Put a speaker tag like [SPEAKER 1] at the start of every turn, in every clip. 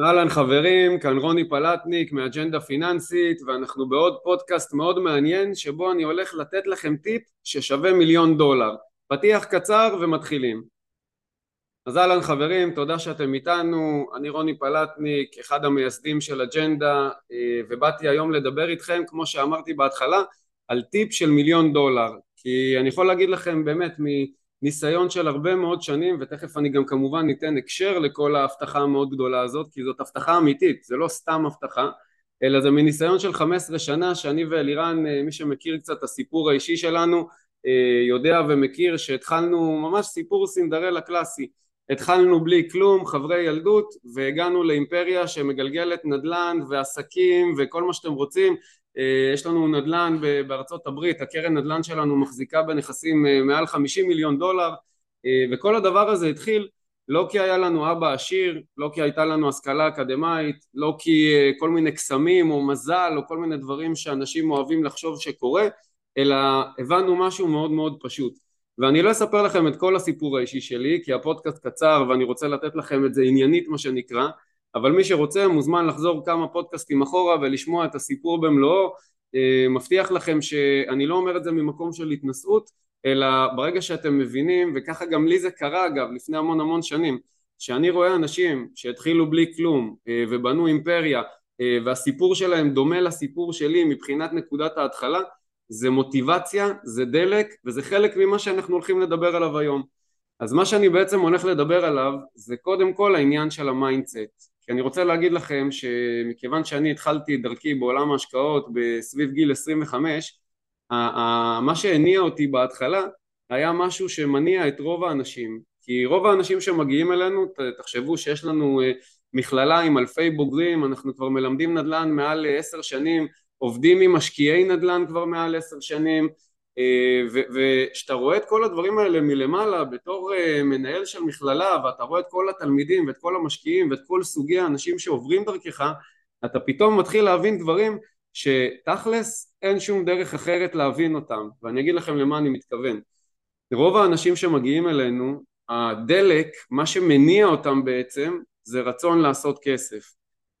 [SPEAKER 1] אהלן חברים, כאן רוני פלטניק מאג'נדה פיננסית ואנחנו בעוד פודקאסט מאוד מעניין שבו אני הולך לתת לכם טיפ ששווה מיליון דולר. פתיח קצר ומתחילים. אז אהלן חברים, תודה שאתם איתנו, אני רוני פלטניק, אחד המייסדים של אג'נדה אה, ובאתי היום לדבר איתכם כמו שאמרתי בהתחלה על טיפ של מיליון דולר כי אני יכול להגיד לכם באמת מ... ניסיון של הרבה מאוד שנים ותכף אני גם כמובן ניתן הקשר לכל ההבטחה המאוד גדולה הזאת כי זאת הבטחה אמיתית זה לא סתם הבטחה אלא זה מניסיון של 15 שנה שאני ואלירן מי שמכיר קצת את הסיפור האישי שלנו יודע ומכיר שהתחלנו ממש סיפור סינדרלה קלאסי. התחלנו בלי כלום חברי ילדות והגענו לאימפריה שמגלגלת נדל"ן ועסקים וכל מה שאתם רוצים אה, יש לנו נדל"ן בארצות הברית, הקרן נדל"ן שלנו מחזיקה בנכסים אה, מעל 50 מיליון דולר אה, וכל הדבר הזה התחיל לא כי היה לנו אבא עשיר, לא כי הייתה לנו השכלה אקדמאית, לא כי כל מיני קסמים או מזל או כל מיני דברים שאנשים אוהבים לחשוב שקורה, אלא הבנו משהו מאוד מאוד פשוט. ואני לא אספר לכם את כל הסיפור האישי שלי כי הפודקאסט קצר ואני רוצה לתת לכם את זה עניינית מה שנקרא אבל מי שרוצה מוזמן לחזור כמה פודקאסטים אחורה ולשמוע את הסיפור במלואו. אה, מבטיח לכם שאני לא אומר את זה ממקום של התנשאות אלא ברגע שאתם מבינים וככה גם לי זה קרה אגב לפני המון המון שנים שאני רואה אנשים שהתחילו בלי כלום אה, ובנו אימפריה אה, והסיפור שלהם דומה לסיפור שלי מבחינת נקודת ההתחלה זה מוטיבציה, זה דלק וזה חלק ממה שאנחנו הולכים לדבר עליו היום. אז מה שאני בעצם הולך לדבר עליו זה קודם כל העניין של ה mindset כי אני רוצה להגיד לכם שמכיוון שאני התחלתי דרכי בעולם ההשקעות בסביב גיל 25 מה שהניע אותי בהתחלה היה משהו שמניע את רוב האנשים. כי רוב האנשים שמגיעים אלינו תחשבו שיש לנו אה, מכללה עם אלפי בוגרים אנחנו כבר מלמדים נדל"ן מעל עשר שנים עובדים עם משקיעי נדל"ן כבר מעל עשר שנים וכשאתה רואה את כל הדברים האלה מלמעלה בתור אה, מנהל של מכללה ואתה רואה את כל התלמידים ואת כל המשקיעים ואת כל סוגי האנשים שעוברים דרכך אתה פתאום מתחיל להבין דברים שתכלס אין שום דרך אחרת להבין אותם. ואני אגיד לכם למה אני מתכוון. רוב האנשים שמגיעים אלינו הדלק מה שמניע אותם בעצם זה רצון לעשות כסף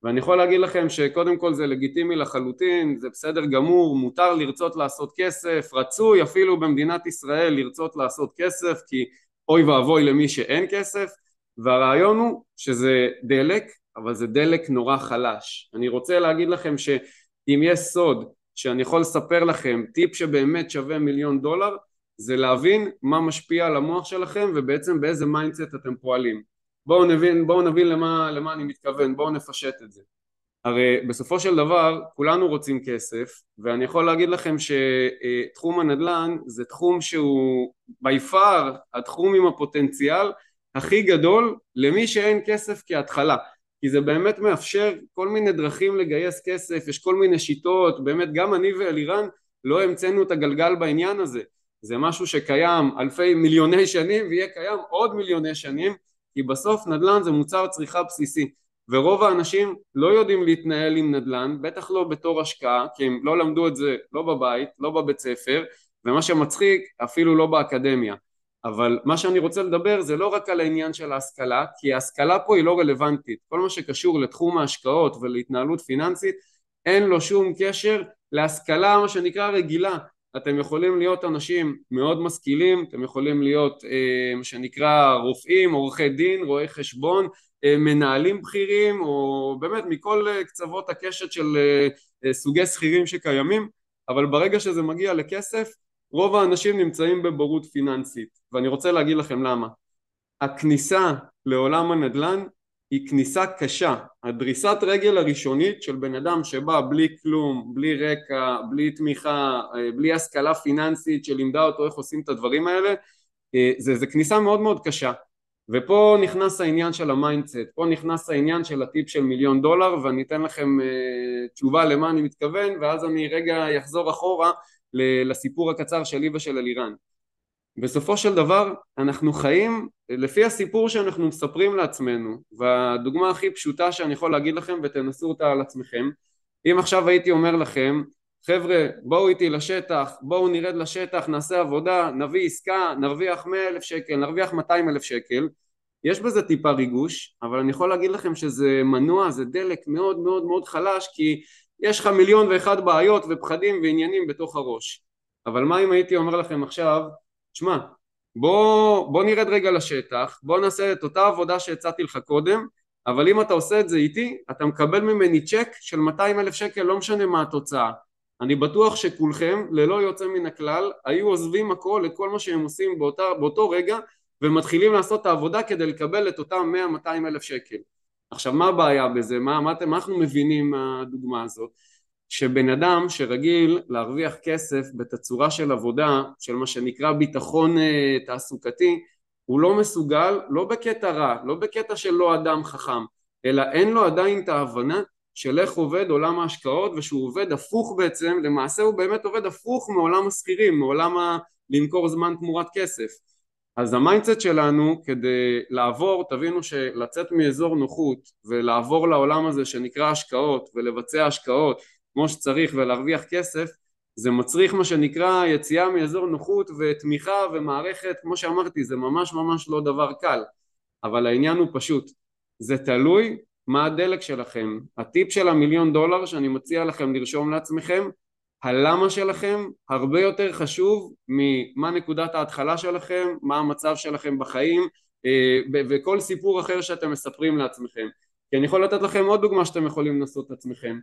[SPEAKER 1] ואני יכול להגיד לכם שקודם כל זה לגיטימי לחלוטין, זה בסדר גמור, מותר לרצות לעשות כסף, רצוי אפילו במדינת ישראל לרצות לעשות כסף כי אוי ואבוי למי שאין כסף והרעיון הוא שזה דלק אבל זה דלק נורא חלש. אני רוצה להגיד לכם שאם יש סוד שאני יכול לספר לכם טיפ שבאמת שווה מיליון דולר זה להבין מה משפיע על המוח שלכם ובעצם באיזה mindset אתם פועלים בואו נבין, בואו נבין למה, למה אני מתכוון, בואו נפשט את זה. הרי בסופו של דבר כולנו רוצים כסף ואני יכול להגיד לכם שתחום הנדל"ן זה תחום שהוא by far התחום עם הפוטנציאל הכי גדול למי שאין כסף כהתחלה כי זה באמת מאפשר כל מיני דרכים לגייס כסף, יש כל מיני שיטות, באמת גם אני ואלירן לא המצאנו את הגלגל בעניין הזה זה משהו שקיים אלפי מיליוני שנים ויהיה קיים עוד מיליוני שנים כי בסוף נדל"ן זה מוצר צריכה בסיסי ורוב האנשים לא יודעים להתנהל עם נדל"ן בטח לא בתור השקעה כי הם לא למדו את זה לא בבית לא בבית ספר ומה שמצחיק אפילו לא באקדמיה. אבל מה שאני רוצה לדבר זה לא רק על העניין של ההשכלה כי ההשכלה פה היא לא רלוונטית. כל מה שקשור לתחום ההשקעות ולהתנהלות פיננסית אין לו שום קשר להשכלה מה שנקרא רגילה אתם יכולים להיות אנשים מאוד משכילים, אתם יכולים להיות אה, מה שנקרא רופאים, עורכי דין, רואי חשבון, אה, מנהלים בכירים או באמת מכל אה, קצוות הקשת של סוגי שכירים שקיימים אבל ברגע שזה מגיע לכסף רוב האנשים נמצאים בבורות פיננסית. ואני רוצה להגיד לכם למה. הכניסה לעולם הנדל"ן היא כניסה קשה, הדריסת רגל הראשונית של בן אדם שבא בלי כלום, בלי רקע, בלי תמיכה, אה, בלי השכלה פיננסית שלימדה אותו איך עושים את הדברים האלה, אה, זה, זה כניסה מאוד מאוד קשה. ופה נכנס העניין של ה mindset, פה נכנס העניין של הטיפ של מיליון דולר ואני אתן לכם אה, תשובה למה אני מתכוון ואז אני רגע אחזור אחורה לסיפור הקצר שלי ושל אלירן בסופו של דבר אנחנו חיים לפי הסיפור שאנחנו מספרים לעצמנו והדוגמה הכי פשוטה שאני יכול להגיד לכם ותנסו אותה על עצמכם אם עכשיו הייתי אומר לכם חבר'ה בואו איתי לשטח בואו נרד לשטח נעשה עבודה נביא עסקה נרוויח מאה אלף שקל נרוויח מאתיים אלף שקל יש בזה טיפה ריגוש, אבל אני יכול להגיד לכם שזה מנוע, זה דלק מאוד מאוד מאוד חלש, כי יש לך מיליון ואחד בעיות ופחדים ועניינים בתוך הראש. אבל מה אם הייתי אומר לכם עכשיו, שמע, בוא, בוא נרד רגע לשטח, בוא נעשה את אותה עבודה שהצעתי לך קודם, אבל אם אתה עושה את זה איתי, אתה מקבל ממני צ'ק של 200 אלף שקל, לא משנה מה התוצאה. אני בטוח שכולכם, ללא יוצא מן הכלל, היו עוזבים הכל, את כל מה שהם עושים באותה, באותו רגע, ומתחילים לעשות את העבודה כדי לקבל את אותם 100-200 אלף שקל. עכשיו מה הבעיה בזה? מה, מה, מה אנחנו מבינים מהדוגמה הזאת? שבן אדם שרגיל להרוויח כסף בתצורה של עבודה, של מה שנקרא ביטחון אה, תעסוקתי, הוא לא מסוגל, לא בקטע רע, לא בקטע של לא אדם חכם, אלא אין לו עדיין את ההבנה של איך עובד עולם ההשקעות ושהוא עובד הפוך בעצם, למעשה הוא באמת עובד הפוך מעולם השכירים, מעולם ה... למכור זמן תמורת כסף. אז ה mindset שלנו כדי לעבור, תבינו שלצאת מאזור נוחות ולעבור לעולם הזה שנקרא השקעות ולבצע השקעות כמו שצריך ולהרוויח כסף זה מצריך מה שנקרא יציאה מאזור נוחות ותמיכה ומערכת כמו שאמרתי זה ממש ממש לא דבר קל אבל העניין הוא פשוט זה תלוי מה הדלק שלכם הטיפ של המיליון דולר שאני מציע לכם לרשום לעצמכם הלמה שלכם הרבה יותר חשוב ממה נקודת ההתחלה שלכם, מה המצב שלכם בחיים אה, וכל סיפור אחר שאתם מספרים לעצמכם. כי אני יכול לתת לכם עוד דוגמה שאתם יכולים לנסות את עצמכם.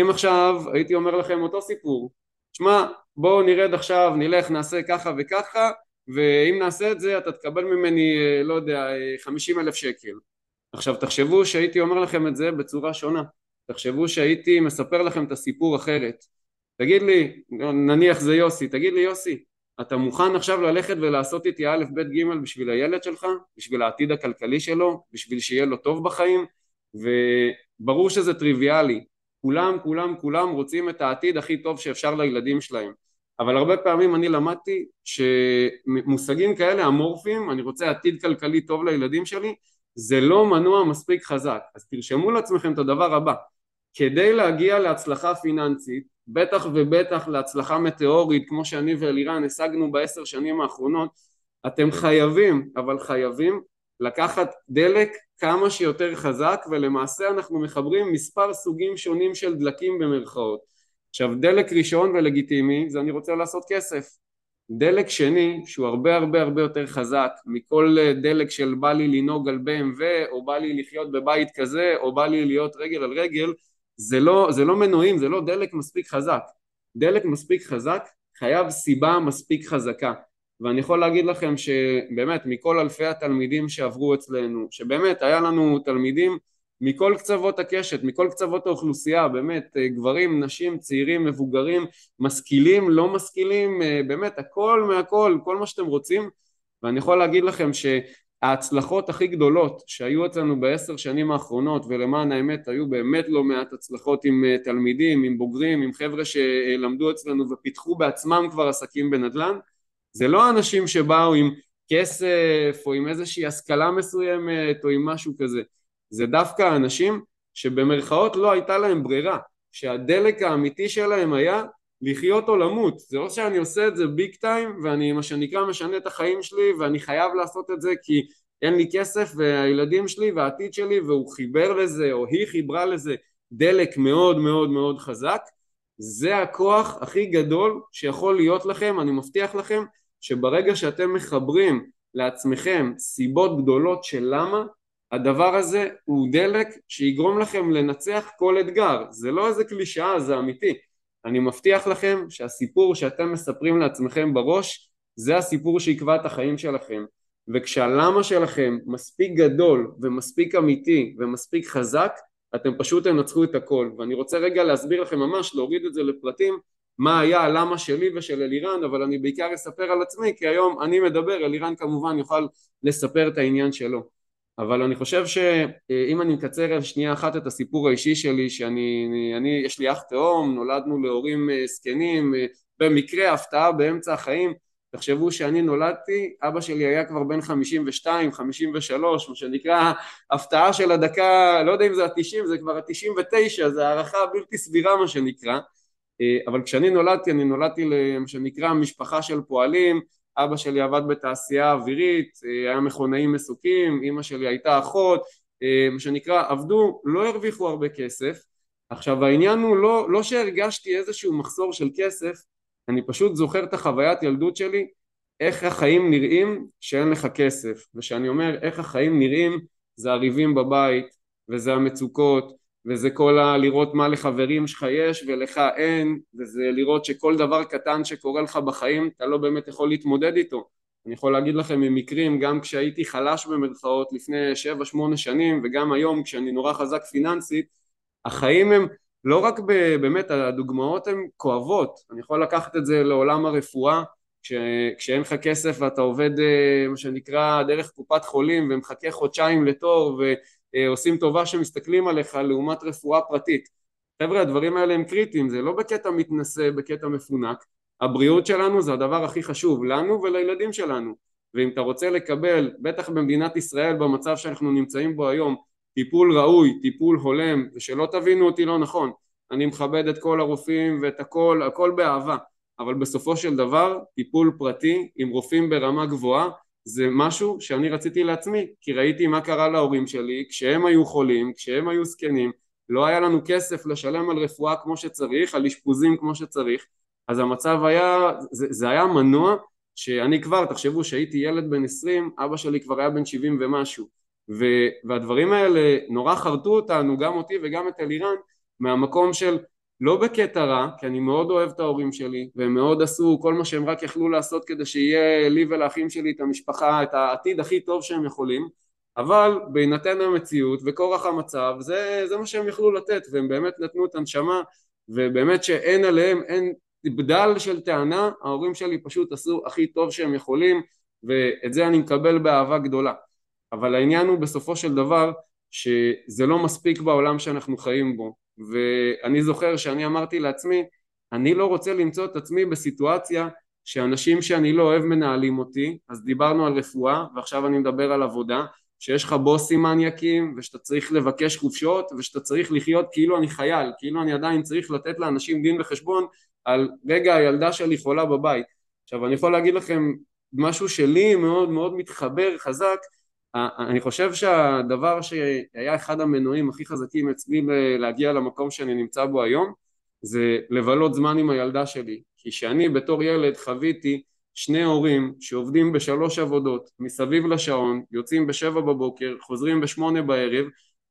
[SPEAKER 1] אם עכשיו הייתי אומר לכם אותו סיפור, שמע בואו נרד עכשיו, נלך, נעשה ככה וככה ואם נעשה את זה אתה תקבל ממני, אה, לא יודע, 50 אה, אלף שקל. עכשיו תחשבו שהייתי אומר לכם את זה בצורה שונה, תחשבו שהייתי מספר לכם את הסיפור אחרת. תגיד לי, נניח זה יוסי, תגיד לי יוסי, אתה מוכן עכשיו ללכת ולעשות איתי א', ב', ג' בשביל הילד שלך, בשביל העתיד הכלכלי שלו, בשביל שיהיה לו טוב בחיים, וברור שזה טריוויאלי, כולם, כולם, כולם רוצים את העתיד הכי טוב שאפשר לילדים שלהם, אבל הרבה פעמים אני למדתי שמושגים כאלה אמורפיים, אני רוצה עתיד כלכלי טוב לילדים שלי, זה לא מנוע מספיק חזק, אז תרשמו לעצמכם את הדבר הבא, כדי להגיע להצלחה פיננסית בטח ובטח להצלחה מטאורית כמו שאני ואלירן השגנו בעשר שנים האחרונות אתם חייבים אבל חייבים לקחת דלק כמה שיותר חזק ולמעשה אנחנו מחברים מספר סוגים שונים של דלקים במרכאות עכשיו דלק ראשון ולגיטימי זה אני רוצה לעשות כסף דלק שני שהוא הרבה הרבה הרבה יותר חזק מכל דלק של בא לי לנהוג על BMW או בא לי לחיות בבית כזה או בא לי להיות רגל על רגל זה לא, זה לא מנועים, זה לא דלק מספיק חזק. דלק מספיק חזק חייב סיבה מספיק חזקה. ואני יכול להגיד לכם שבאמת מכל אלפי התלמידים שעברו אצלנו, שבאמת היה לנו תלמידים מכל קצוות הקשת, מכל קצוות האוכלוסייה, באמת גברים, נשים, צעירים, מבוגרים, משכילים, לא משכילים, באמת הכל מהכל, כל מה שאתם רוצים. ואני יכול להגיד לכם ש... ההצלחות הכי גדולות שהיו אצלנו בעשר שנים האחרונות ולמען האמת היו באמת לא מעט הצלחות עם אה, תלמידים, עם בוגרים, עם חבר'ה שלמדו אצלנו ופיתחו בעצמם כבר עסקים בנדל"ן זה לא אנשים שבאו עם כסף או עם איזושהי השכלה מסוימת או עם משהו כזה. זה דווקא אנשים שבמרכאות לא הייתה להם ברירה שהדלק האמיתי שלהם היה לחיות או למות, זה לא שאני עושה את זה ביג טיים ואני מה שנקרא משנה את החיים שלי ואני חייב לעשות את זה כי אין לי כסף והילדים שלי והעתיד שלי והוא חיבר לזה או היא חיברה לזה דלק מאוד מאוד מאוד חזק. זה הכוח הכי גדול שיכול להיות לכם, אני מבטיח לכם שברגע שאתם מחברים לעצמכם סיבות גדולות של למה הדבר הזה הוא דלק שיגרום לכם לנצח כל אתגר, זה לא איזה קלישאה, זה אמיתי. אני מבטיח לכם שהסיפור שאתם מספרים לעצמכם בראש זה הסיפור שיקבע את החיים שלכם. וכשהלמה שלכם מספיק גדול ומספיק אמיתי ומספיק חזק אתם פשוט תנצחו את הכל. ואני רוצה רגע להסביר לכם ממש להוריד את זה לפרטים מה היה הלמה שלי ושל אלירן אבל אני בעיקר אספר על עצמי כי היום אני מדבר אלירן כמובן יוכל לספר את העניין שלו. אבל אני חושב שאם אני מקצר שנייה אחת את הסיפור האישי שלי שאני, אני, אני, יש לי אח תאום, נולדנו להורים אה, זקנים, אה, במקרה הפתעה באמצע החיים, תחשבו שאני נולדתי, אבא שלי היה כבר בן 52, 53, מה שנקרא הפתעה של הדקה, לא יודע אם זה ה-90, זה כבר ה-99, זה הערכה בלתי סבירה מה שנקרא, אבל כשאני נולדתי, אני נולדתי למה שנקרא משפחה של פועלים, אבא שלי עבד בתעשייה אווירית, היה מכונאי מסוקים, אימא שלי הייתה אחות, מה שנקרא עבדו, לא הרוויחו הרבה כסף. עכשיו העניין הוא לא, לא שהרגשתי איזשהו מחסור של כסף אני פשוט זוכר את החוויית ילדות שלי איך החיים נראים שאין לך כסף. וכשאני אומר איך החיים נראים זה הריבים בבית וזה המצוקות וזה כל ה... לראות מה לחברים שלך יש ולך אין וזה לראות שכל דבר קטן שקורה לך בחיים אתה לא באמת יכול להתמודד איתו. אני יכול להגיד לכם ממקרים גם כשהייתי חלש במרכאות לפני שבע שמונה שנים וגם היום כשאני נורא חזק פיננסית החיים הם לא רק ב, באמת הדוגמאות הן כואבות. אני יכול לקחת את זה לעולם הרפואה כש, כשאין לך כסף ואתה עובד אה, מה שנקרא דרך קופת חולים ומחכה חודשיים לתור ועושים טובה שמסתכלים עליך לעומת רפואה פרטית. חבר'ה הדברים האלה הם קריטיים זה לא בקטע מתנשא בקטע מפונק. הבריאות שלנו זה הדבר הכי חשוב לנו ולילדים שלנו. ואם אתה רוצה לקבל בטח במדינת ישראל במצב שאנחנו נמצאים בו היום טיפול ראוי, טיפול הולם ושלא תבינו אותי לא נכון אני מכבד את כל הרופאים ואת הכל, הכל באהבה. אבל בסופו של דבר טיפול פרטי עם רופאים ברמה גבוהה זה משהו שאני רציתי לעצמי כי ראיתי מה קרה להורים שלי כשהם היו חולים, כשהם היו זקנים לא היה לנו כסף לשלם על רפואה כמו שצריך, על אשפוזים כמו שצריך אז המצב היה, זה, זה היה מנוע שאני כבר, תחשבו שהייתי ילד בן 20, אבא שלי כבר היה בן 70 ומשהו ו, והדברים האלה נורא חרטו אותנו, גם אותי וגם את אלירן מהמקום של לא בקטע רע, כי אני מאוד אוהב את ההורים שלי והם מאוד עשו כל מה שהם רק יכלו לעשות כדי שיהיה לי ולאחים שלי את המשפחה, את העתיד הכי טוב שהם יכולים אבל בהינתן המציאות וכורח המצב זה, זה מה שהם יכלו לתת והם באמת נתנו את הנשמה ובאמת שאין עליהם, אין בדל של טענה ההורים שלי פשוט עשו הכי טוב שהם יכולים ואת זה אני מקבל באהבה גדולה. אבל העניין הוא בסופו של דבר שזה לא מספיק בעולם שאנחנו חיים בו ואני זוכר שאני אמרתי לעצמי אני לא רוצה למצוא את עצמי בסיטואציה שאנשים שאני לא אוהב מנהלים אותי. אז דיברנו על רפואה ועכשיו אני מדבר על עבודה שיש לך בוסים מניאקים ושאתה צריך לבקש חופשות ושאתה צריך לחיות כאילו אני חייל כאילו אני עדיין צריך לתת לאנשים דין וחשבון על רגע הילדה שלי חולה בבית. עכשיו אני יכול להגיד לכם משהו שלי מאוד מאוד מתחבר חזק אני חושב שהדבר שהיה אחד המנועים הכי חזקים אצלי להגיע למקום שאני נמצא בו היום זה לבלות זמן עם הילדה שלי. כי שאני בתור ילד חוויתי שני הורים שעובדים בשלוש עבודות מסביב לשעון יוצאים בשבע בבוקר חוזרים בשמונה בערב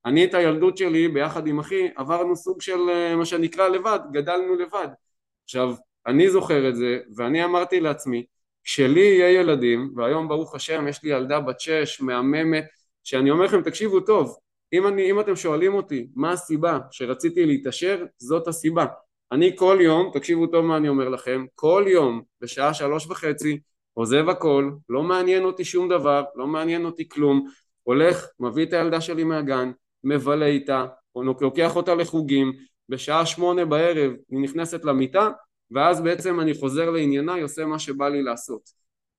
[SPEAKER 1] אני את הילדות שלי ביחד עם אחי עברנו סוג של מה שנקרא לבד גדלנו לבד. עכשיו אני זוכר את זה ואני אמרתי לעצמי כשלי יהיה ילדים והיום ברוך השם יש לי ילדה בת שש מהממת שאני אומר לכם תקשיבו טוב אם, אני, אם אתם שואלים אותי מה הסיבה שרציתי להתעשר זאת הסיבה. אני כל יום תקשיבו טוב מה אני אומר לכם כל יום בשעה שלוש וחצי עוזב הכל לא מעניין אותי שום דבר לא מעניין אותי כלום הולך מביא את הילדה שלי מהגן מבלה איתה לוקח אותה לחוגים בשעה שמונה בערב היא נכנסת למיטה ואז בעצם אני חוזר לענייניי עושה מה שבא לי לעשות.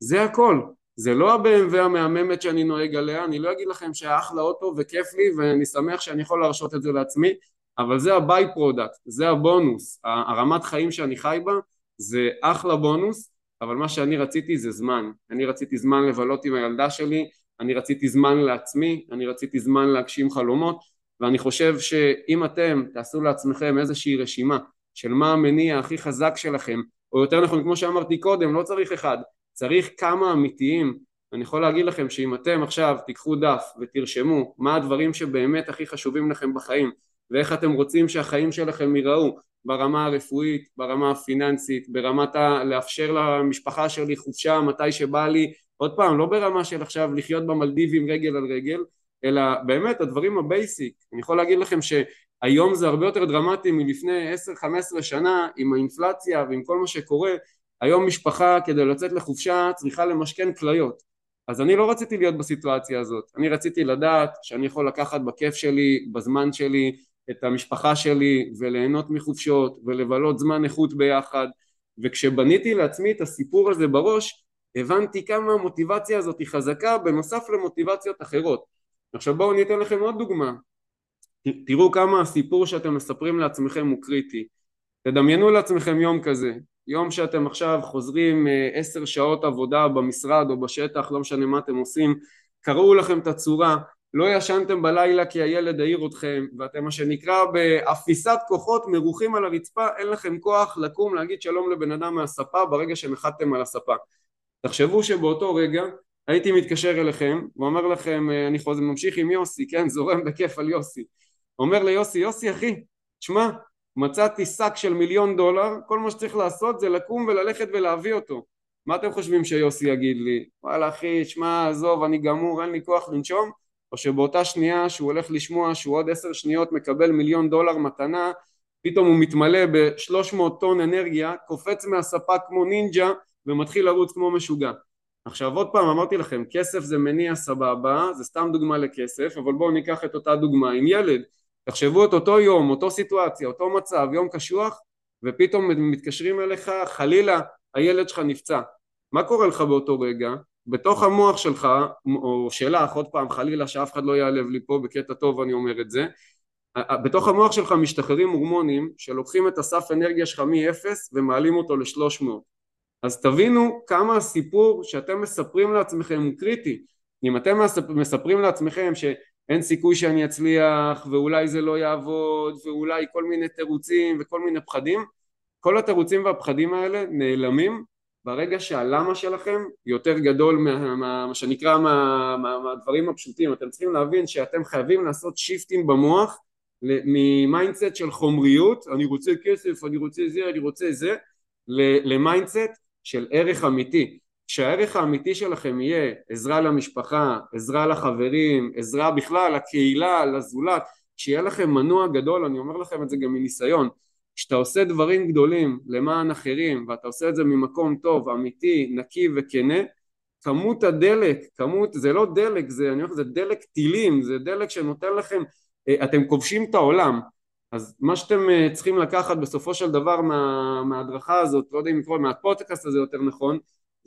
[SPEAKER 1] זה הכל. זה לא ה-BMW המהממת שאני נוהג עליה אני לא אגיד לכם שהיה אחלה אוטו וכיף לי ואני שמח שאני יכול להרשות את זה לעצמי אבל זה ה by-product זה הבונוס. הרמת חיים שאני חי בה זה אחלה בונוס אבל מה שאני רציתי זה זמן. אני רציתי זמן לבלות עם הילדה שלי אני רציתי זמן לעצמי אני רציתי זמן להגשים חלומות ואני חושב שאם אתם תעשו לעצמכם איזושהי רשימה של מה המניע הכי חזק שלכם או יותר נכון כמו שאמרתי קודם לא צריך אחד צריך כמה אמיתיים. אני יכול להגיד לכם שאם אתם עכשיו תיקחו דף ותרשמו מה הדברים שבאמת הכי חשובים לכם בחיים ואיך אתם רוצים שהחיים שלכם ייראו ברמה הרפואית, ברמה הפיננסית, ברמת ה... לאפשר למשפחה שלי חופשה מתי שבא לי. עוד פעם לא ברמה של עכשיו לחיות במלדיבים רגל על רגל אלא באמת הדברים ה basic. אני יכול להגיד לכם ש... היום זה הרבה יותר דרמטי מלפני 10-15 שנה עם האינפלציה ועם כל מה שקורה. היום משפחה כדי לצאת לחופשה צריכה למשכן כליות. אז אני לא רציתי להיות בסיטואציה הזאת. אני רציתי לדעת שאני יכול לקחת בכיף שלי בזמן שלי את המשפחה שלי וליהנות מחופשות ולבלות זמן איכות ביחד. וכשבניתי לעצמי את הסיפור הזה בראש הבנתי כמה המוטיבציה הזאת היא חזקה בנוסף למוטיבציות אחרות. עכשיו בואו אני אתן לכם עוד דוגמה תראו כמה הסיפור שאתם מספרים לעצמכם הוא קריטי. תדמיינו לעצמכם יום כזה יום שאתם עכשיו חוזרים אה, עשר שעות עבודה במשרד או בשטח, לא משנה מה אתם עושים, קראו לכם את הצורה, לא ישנתם בלילה כי הילד העיר אתכם ואתם מה שנקרא באפיסת כוחות מרוחים על הרצפה אין לכם כוח לקום להגיד שלום לבן אדם מהספה ברגע שנחתתם על הספה. תחשבו שבאותו רגע הייתי מתקשר אליכם ואומר לכם אה, אני חוזר ממשיך עם יוסי כן זורם בכיף על יוסי אומר ליוסי יוסי אחי שמע מצאתי שק של מיליון דולר כל מה שצריך לעשות זה לקום וללכת ולהביא אותו. מה אתם חושבים שיוסי יגיד לי? וואלה אחי שמע עזוב אני גמור אין לי כוח לנשום. או שבאותה שנייה שהוא הולך לשמוע שהוא עוד עשר שניות מקבל מיליון דולר מתנה פתאום הוא מתמלא בשלוש מאות טון אנרגיה קופץ מהספה כמו נינג'ה ומתחיל לרוץ כמו משוגע. עכשיו עוד פעם אמרתי לכם כסף זה מניע סבבה זה סתם דוגמה לכסף אבל בואו ניקח את אותה דוגמה עם ילד תחשבו את אותו יום אותו סיטואציה אותו מצב יום קשוח ופתאום מתקשרים אליך חלילה הילד שלך נפצע. מה קורה לך באותו רגע? בתוך המוח שלך או שלך עוד פעם חלילה שאף אחד לא יעלב לי פה בקטע טוב אני אומר את זה בתוך המוח שלך משתחררים הורמונים שלוקחים את הסף אנרגיה שלך מ-0 ומעלים אותו ל-300 אז תבינו כמה הסיפור שאתם מספרים לעצמכם הוא קריטי. אם אתם מספרים לעצמכם שאין סיכוי שאני אצליח ואולי זה לא יעבוד ואולי כל מיני תירוצים וכל מיני פחדים. כל התירוצים והפחדים האלה נעלמים ברגע שהלמה שלכם יותר גדול מה, מה, מה שנקרא מה, מה, מהדברים הפשוטים. אתם צריכים להבין שאתם חייבים לעשות שיפטים במוח מ mindset של חומריות. אני רוצה כסף אני רוצה זה אני רוצה זה ל mindset של ערך אמיתי כשהערך האמיתי שלכם יהיה עזרה למשפחה עזרה לחברים עזרה בכלל לקהילה לזולת. שיהיה לכם מנוע גדול אני אומר לכם את זה גם מניסיון כשאתה עושה דברים גדולים למען אחרים ואתה עושה את זה ממקום טוב, אמיתי, נקי וכנה, כמות הדלק, כמות, זה לא דלק, זה, אני אומר, זה דלק טילים, זה דלק שנותן לכם, אה, אתם כובשים את העולם, אז מה שאתם אה, צריכים לקחת בסופו של דבר מה, מההדרכה הזאת, לא יודע אם לקרוא, מהפודקאסט הזה יותר נכון,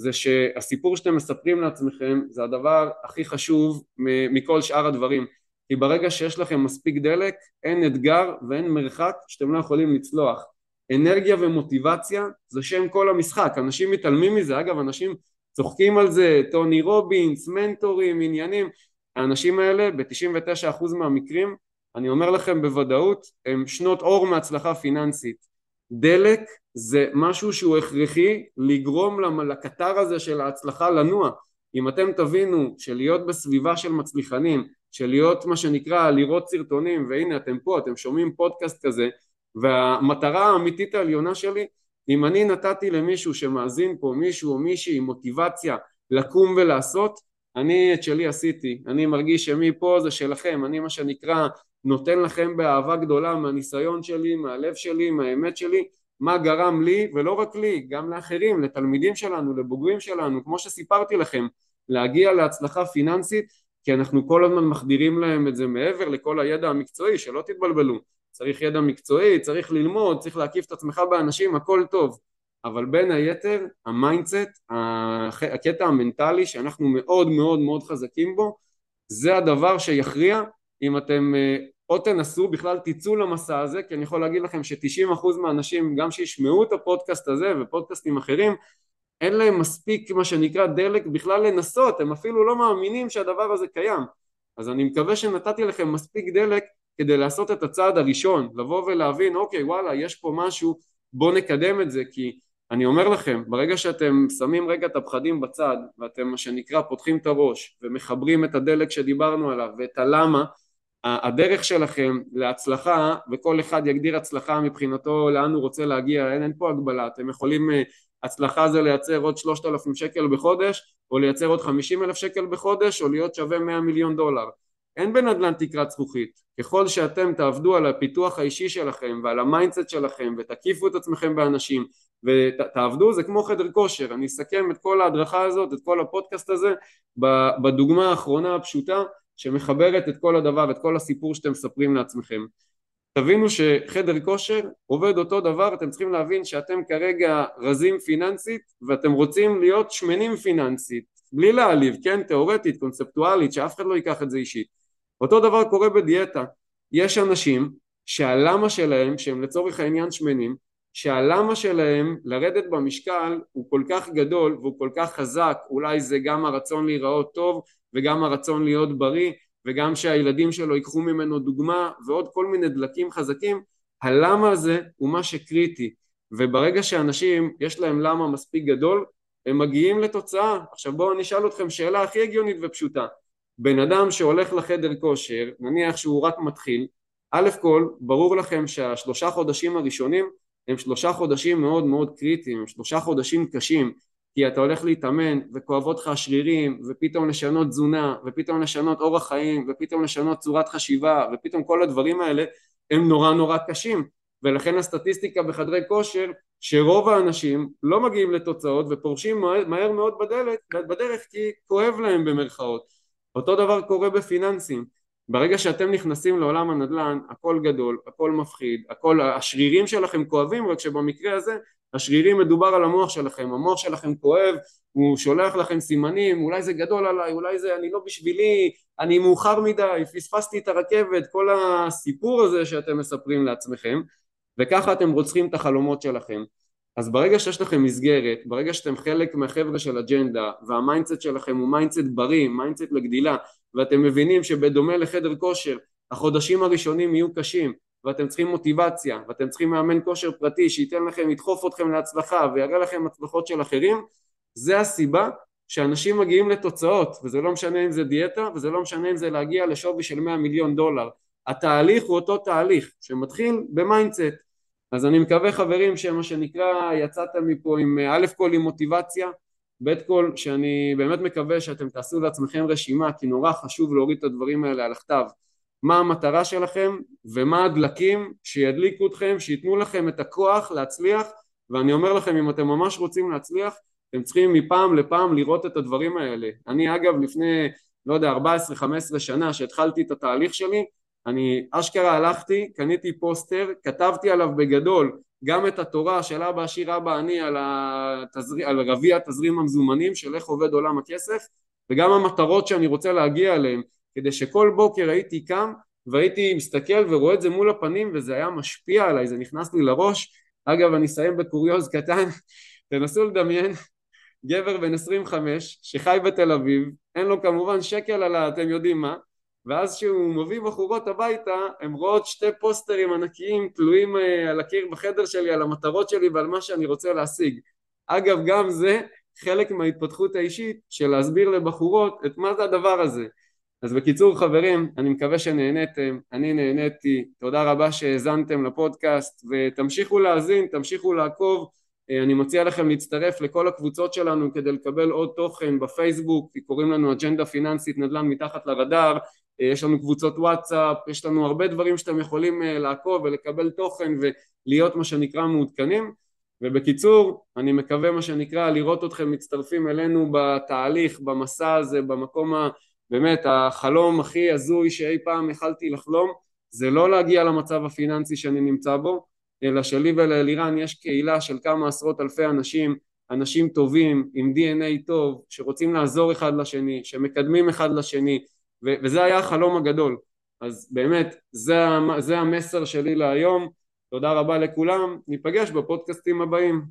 [SPEAKER 1] זה שהסיפור שאתם מספרים לעצמכם זה הדבר הכי חשוב מכל שאר הדברים. כי ברגע שיש לכם מספיק דלק אין אתגר ואין מרחק שאתם לא יכולים לצלוח. אנרגיה ומוטיבציה זה שם כל המשחק. אנשים מתעלמים מזה. אגב אנשים צוחקים על זה טוני רובינס מנטורים עניינים. האנשים האלה ב-99% מהמקרים אני אומר לכם בוודאות הם שנות אור מהצלחה פיננסית דלק זה משהו שהוא הכרחי לגרום לקטר הזה של ההצלחה לנוע. אם אתם תבינו שלהיות בסביבה של מצליחנים של להיות מה שנקרא לראות סרטונים והנה אתם פה אתם שומעים פודקאסט כזה והמטרה האמיתית העליונה שלי אם אני נתתי למישהו שמאזין פה מישהו או מישהי מוטיבציה לקום ולעשות אני את שלי עשיתי. אני מרגיש שמפה זה שלכם. אני מה שנקרא נותן לכם באהבה גדולה מהניסיון שלי מהלב שלי מהאמת שלי מה גרם לי ולא רק לי גם לאחרים לתלמידים שלנו לבוגרים שלנו כמו שסיפרתי לכם להגיע להצלחה פיננסית כי אנחנו כל הזמן מחדירים להם את זה מעבר לכל הידע המקצועי, שלא תתבלבלו. צריך ידע מקצועי, צריך ללמוד, צריך להקיף את עצמך באנשים, הכל טוב. אבל בין היתר, ה mindset, הקטע המנטלי שאנחנו מאוד מאוד מאוד חזקים בו, זה הדבר שיכריע אם אתם אה, או תנסו, בכלל תצאו למסע הזה, כי אני יכול להגיד לכם ש-90% מהאנשים, גם שישמעו את הפודקאסט הזה ופודקאסטים אחרים, אין להם מספיק מה שנקרא דלק בכלל לנסות, הם אפילו לא מאמינים שהדבר הזה קיים. אז אני מקווה שנתתי לכם מספיק דלק כדי לעשות את הצעד הראשון, לבוא ולהבין אוקיי וואלה יש פה משהו בואו נקדם את זה כי אני אומר לכם ברגע שאתם שמים רגע את הפחדים בצד ואתם מה שנקרא פותחים את הראש ומחברים את הדלק שדיברנו עליו ואת הלמה הדרך שלכם להצלחה וכל אחד יגדיר הצלחה מבחינתו לאן הוא רוצה להגיע אין, אין פה הגבלה. אתם יכולים אה, הצלחה זה לייצר עוד שלושת אלפים שקל בחודש או לייצר עוד חמישים אלף שקל בחודש או להיות שווה מאה מיליון דולר. אין בנדל"ן תקרת זכוכית. ככל שאתם תעבדו על הפיתוח האישי שלכם ועל ה mindset שלכם ותקיפו את עצמכם באנשים ותעבדו זה כמו חדר כושר. אני אסכם את כל ההדרכה הזאת את כל הפודקאסט הזה בדוגמה האחרונה הפשוטה שמחברת את כל הדבר את כל הסיפור שאתם מספרים לעצמכם. תבינו שחדר כושר עובד אותו דבר, אתם צריכים להבין שאתם כרגע רזים פיננסית ואתם רוצים להיות שמנים פיננסית, בלי להעליב, כן, תאורטית, קונספטואלית, שאף אחד לא ייקח את זה אישית. אותו דבר קורה בדיאטה, יש אנשים שהלמה שלהם, שהם לצורך העניין שמנים, שהלמה שלהם לרדת במשקל הוא כל כך גדול והוא כל כך חזק, אולי זה גם הרצון להיראות טוב וגם הרצון להיות בריא וגם שהילדים שלו ייקחו ממנו דוגמה ועוד כל מיני דלקים חזקים, הלמה הזה הוא מה שקריטי וברגע שאנשים יש להם למה מספיק גדול הם מגיעים לתוצאה. עכשיו בואו אני אשאל אתכם שאלה הכי הגיונית ופשוטה. בן אדם שהולך לחדר כושר, נניח שהוא רק מתחיל, א' כל ברור לכם שהשלושה חודשים הראשונים הם שלושה חודשים מאוד מאוד קריטיים, הם שלושה חודשים קשים כי אתה הולך להתאמן וכואבות לך השרירים ופתאום לשנות תזונה ופתאום לשנות אורח חיים ופתאום לשנות צורת חשיבה ופתאום כל הדברים האלה הם נורא נורא קשים. ולכן הסטטיסטיקה בחדרי כושר שרוב האנשים לא מגיעים לתוצאות ופורשים מהר, מהר מאוד בדלת, בדרך כי כואב להם במרכאות. אותו דבר קורה בפיננסים. ברגע שאתם נכנסים לעולם הנדל"ן הכל גדול, הכל מפחיד, הכל, השרירים שלכם כואבים רק שבמקרה הזה השרירים מדובר על המוח שלכם, המוח שלכם כואב, הוא שולח לכם סימנים, אולי זה גדול עליי, אולי זה אני לא בשבילי, אני מאוחר מדי, פספסתי את הרכבת, כל הסיפור הזה שאתם מספרים לעצמכם וככה אתם רוצחים את החלומות שלכם. אז ברגע שיש לכם מסגרת, ברגע שאתם חלק מהחבר'ה של אג'נדה וה mindset שלכם הוא mindset בריא, mindset לגדילה ואתם מבינים שבדומה לחדר כושר החודשים הראשונים יהיו קשים ואתם צריכים מוטיבציה ואתם צריכים מאמן כושר פרטי שייתן לכם, ידחוף אתכם להצלחה ויראה לכם הצלחות של אחרים זה הסיבה שאנשים מגיעים לתוצאות וזה לא משנה אם זה דיאטה וזה לא משנה אם זה להגיע לשווי של 100 מיליון דולר. התהליך הוא אותו תהליך שמתחיל ב mindset. אז אני מקווה חברים שמה שנקרא יצאתם מפה עם א' כל עם מוטיבציה ב' כל שאני באמת מקווה שאתם תעשו לעצמכם רשימה כי נורא חשוב להוריד את הדברים האלה על הכתב מה המטרה שלכם ומה הדלקים שידליקו אתכם שייתנו לכם את הכוח להצליח ואני אומר לכם אם אתם ממש רוצים להצליח אתם צריכים מפעם לפעם לראות את הדברים האלה. אני אגב לפני לא יודע 14-15 שנה שהתחלתי את התהליך שלי אני אשכרה הלכתי, קניתי פוסטר, כתבתי עליו בגדול גם את התורה של אבא עשיר אבא אני על, התזר... על רביע תזרים המזומנים של איך עובד עולם הכסף וגם המטרות שאני רוצה להגיע אליהן כדי שכל בוקר הייתי קם והייתי מסתכל ורואה את זה מול הפנים וזה היה משפיע עליי, זה נכנס לי לראש. אגב אני אסיים בקוריוז קטן. תנסו לדמיין גבר בן 25 שחי בתל אביב אין לו כמובן שקל על אתם יודעים מה ואז כשהוא מביא בחורות הביתה הן רואות שתי פוסטרים ענקיים תלויים אה, על הקיר בחדר שלי על המטרות שלי ועל מה שאני רוצה להשיג. אגב גם זה חלק מההתפתחות האישית של להסביר לבחורות את מה זה הדבר הזה אז בקיצור חברים אני מקווה שנהניתם אני נהניתי תודה רבה שהאזנתם לפודקאסט ותמשיכו להאזין תמשיכו לעקוב אה, אני מציע לכם להצטרף לכל הקבוצות שלנו כדי לקבל עוד תוכן בפייסבוק קוראים לנו אג'נדה פיננסית נדל"ן מתחת לרדאר אה, יש לנו קבוצות וואטסאפ, יש לנו הרבה דברים שאתם יכולים אה, לעקוב ולקבל תוכן ולהיות מה שנקרא מעודכנים. ובקיצור אני מקווה מה שנקרא לראות אתכם מצטרפים אלינו בתהליך, במסע הזה, במקום ה... באמת החלום הכי הזוי שאי פעם יכלתי לחלום זה לא להגיע למצב הפיננסי שאני נמצא בו אלא שלי ולאלירן יש קהילה של כמה עשרות אלפי אנשים אנשים טובים עם DNA טוב שרוצים לעזור אחד לשני שמקדמים אחד לשני וזה היה החלום הגדול. אז באמת זה, זה המסר שלי להיום. תודה רבה לכולם. ניפגש בפודקאסטים הבאים